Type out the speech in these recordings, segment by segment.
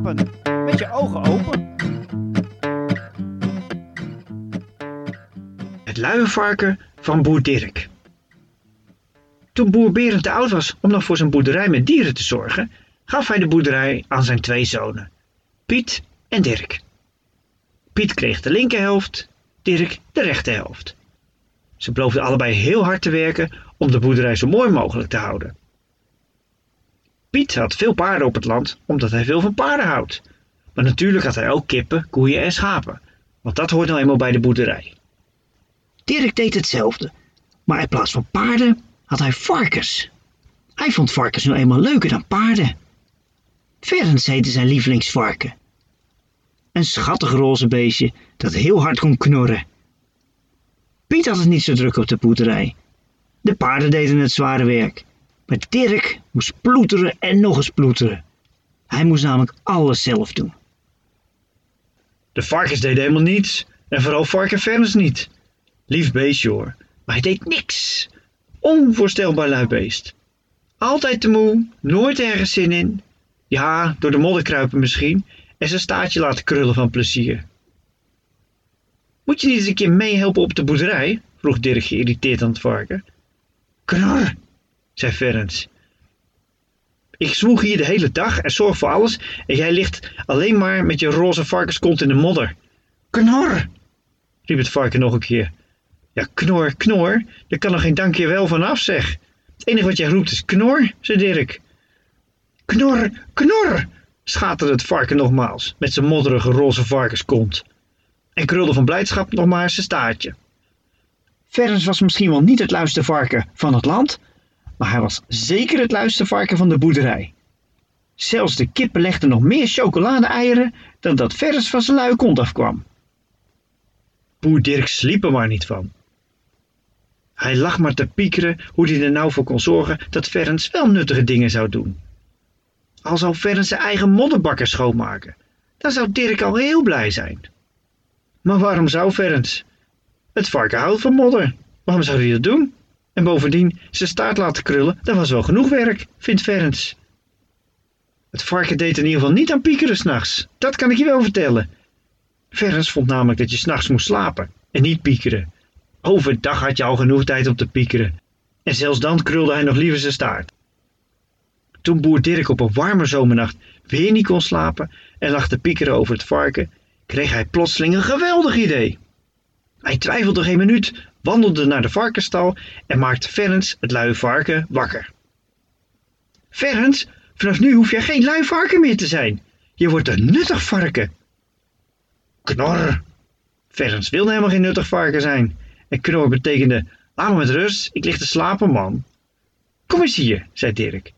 met je ogen open. Het luienvarken van boer Dirk. Toen boer Berend te oud was om nog voor zijn boerderij met dieren te zorgen, gaf hij de boerderij aan zijn twee zonen, Piet en Dirk. Piet kreeg de linkerhelft, Dirk de rechterhelft. Ze beloofden allebei heel hard te werken om de boerderij zo mooi mogelijk te houden. Piet had veel paarden op het land, omdat hij veel van paarden houdt. Maar natuurlijk had hij ook kippen, koeien en schapen, want dat hoort nou eenmaal bij de boerderij. Dirk deed hetzelfde, maar in plaats van paarden had hij varkens. Hij vond varkens nu eenmaal leuker dan paarden. Ferens heette zijn lievelingsvarken. Een schattig roze beestje dat heel hard kon knorren. Piet had het niet zo druk op de boerderij. De paarden deden het zware werk. Maar Dirk moest ploeteren en nog eens ploeteren. Hij moest namelijk alles zelf doen. De varkens deden helemaal niets. En vooral varken Ferns niet. Lief beestje hoor. Maar hij deed niks. Onvoorstelbaar lui beest. Altijd te moe, nooit ergens zin in. Ja, door de modder kruipen misschien. En zijn staartje laten krullen van plezier. Moet je niet eens een keer meehelpen op de boerderij? vroeg Dirk geïrriteerd aan het varken. Knor, zei Ferens. Ik zwoeg hier de hele dag en zorg voor alles en jij ligt alleen maar met je roze varkenskont in de modder. Knor, riep het varken nog een keer. Ja, knor, knor, daar kan er geen dankjewel van af, zeg. Het enige wat jij roept is knor, zei Dirk. Knor, knor, schaterde het varken nogmaals met zijn modderige roze varkenskont. En krulde van blijdschap nog maar zijn staartje. Ferens was misschien wel niet het luiste varken van het land, maar hij was zeker het luiste varken van de boerderij. Zelfs de kippen legden nog meer chocolade-eieren dan dat Ferens van zijn luie kont afkwam. Boer Dirk sliep er maar niet van. Hij lag maar te piekeren hoe hij er nou voor kon zorgen dat Ferens wel nuttige dingen zou doen. Al zou Ferens zijn eigen modderbakken schoonmaken, dan zou Dirk al heel blij zijn. Maar waarom zou Ferens? Het varken houdt van modder. Waarom zou hij dat doen? En bovendien, zijn staart laten krullen, dat was wel genoeg werk, vindt Ferens. Het varken deed in ieder geval niet aan piekeren s'nachts. Dat kan ik je wel vertellen. Ferens vond namelijk dat je s'nachts moest slapen en niet piekeren. Overdag had je al genoeg tijd om te piekeren. En zelfs dan krulde hij nog liever zijn staart. Toen boer Dirk op een warme zomernacht weer niet kon slapen en lag te piekeren over het varken, kreeg hij plotseling een geweldig idee. Hij twijfelde geen minuut, wandelde naar de varkenstal en maakte Ferens, het luie varken, wakker. Ferens, vanaf nu hoef jij geen lui varken meer te zijn. Je wordt een nuttig varken. Knor. Ferens wilde helemaal geen nuttig varken zijn. En knor betekende, laat me met rust, ik lig te slapen, man. Kom eens hier, zei Dirk.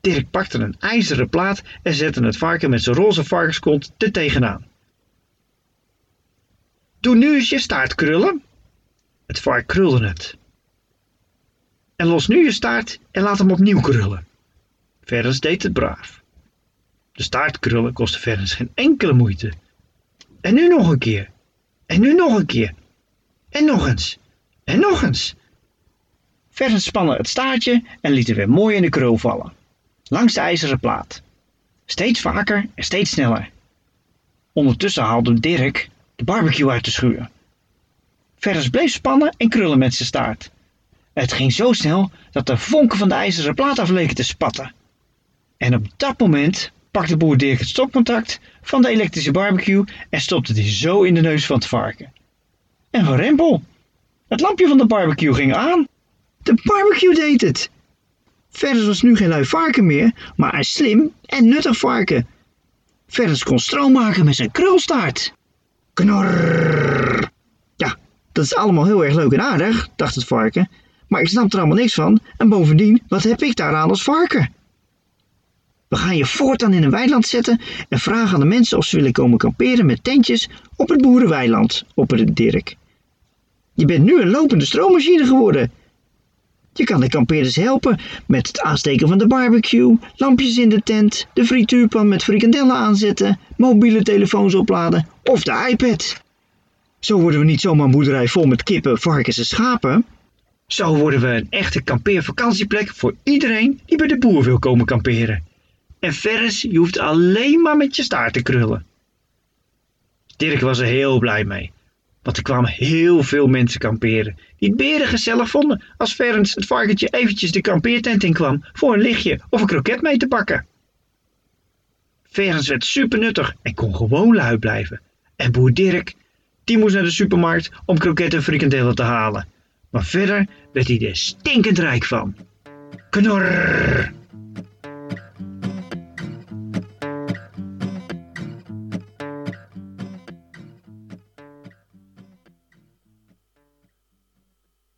Dirk pakte een ijzeren plaat en zette het varken met zijn roze varkenskont er tegenaan. Doe nu eens je staart krullen. Het vark krulde het. En los nu je staart en laat hem opnieuw krullen. Ferens deed het braaf. De staart krullen kostte Ferens geen enkele moeite. En nu nog een keer. En nu nog een keer. En nog eens. En nog eens. Ferens spannen het staartje en liet er weer mooi in de krul vallen. Langs de ijzeren plaat. Steeds vaker en steeds sneller. Ondertussen haalde Dirk de barbecue uit de schuur. Ferris bleef spannen en krullen met zijn staart. Het ging zo snel dat de vonken van de ijzeren plaat af leken te spatten. En op dat moment pakte boer Dirk het stopcontact van de elektrische barbecue en stopte die zo in de neus van het varken. En van rempel. Het lampje van de barbecue ging aan. De barbecue deed het. Ferris was nu geen lui varken meer, maar een slim en nuttig varken. Ferris kon stroom maken met zijn krulstaart. Knor. Ja, dat is allemaal heel erg leuk en aardig, dacht het varken. Maar ik snap er allemaal niks van. En bovendien, wat heb ik daaraan als varken? We gaan je voortaan in een weiland zetten en vragen aan de mensen of ze willen komen kamperen met tentjes op het boerenweiland, opperde Dirk. Je bent nu een lopende stroommachine geworden. Je kan de kampeerders helpen met het aansteken van de barbecue, lampjes in de tent, de frituurpan met frikandellen aanzetten, mobiele telefoons opladen of de iPad. Zo worden we niet zomaar een boerderij vol met kippen, varkens en schapen. Zo worden we een echte kampeervakantieplek voor iedereen die bij de boer wil komen kamperen. En Ferris, je hoeft alleen maar met je staart te krullen. Dirk was er heel blij mee. Want er kwamen heel veel mensen kamperen. Die het beren gezellig vonden als Ferens het varkentje eventjes de kampeertent in kwam voor een lichtje of een kroket mee te pakken. Ferens werd super nuttig en kon gewoon lui blijven. En boer Dirk, die moest naar de supermarkt om kroketten en frikandellen te halen. Maar verder werd hij er stinkend rijk van. Knorr!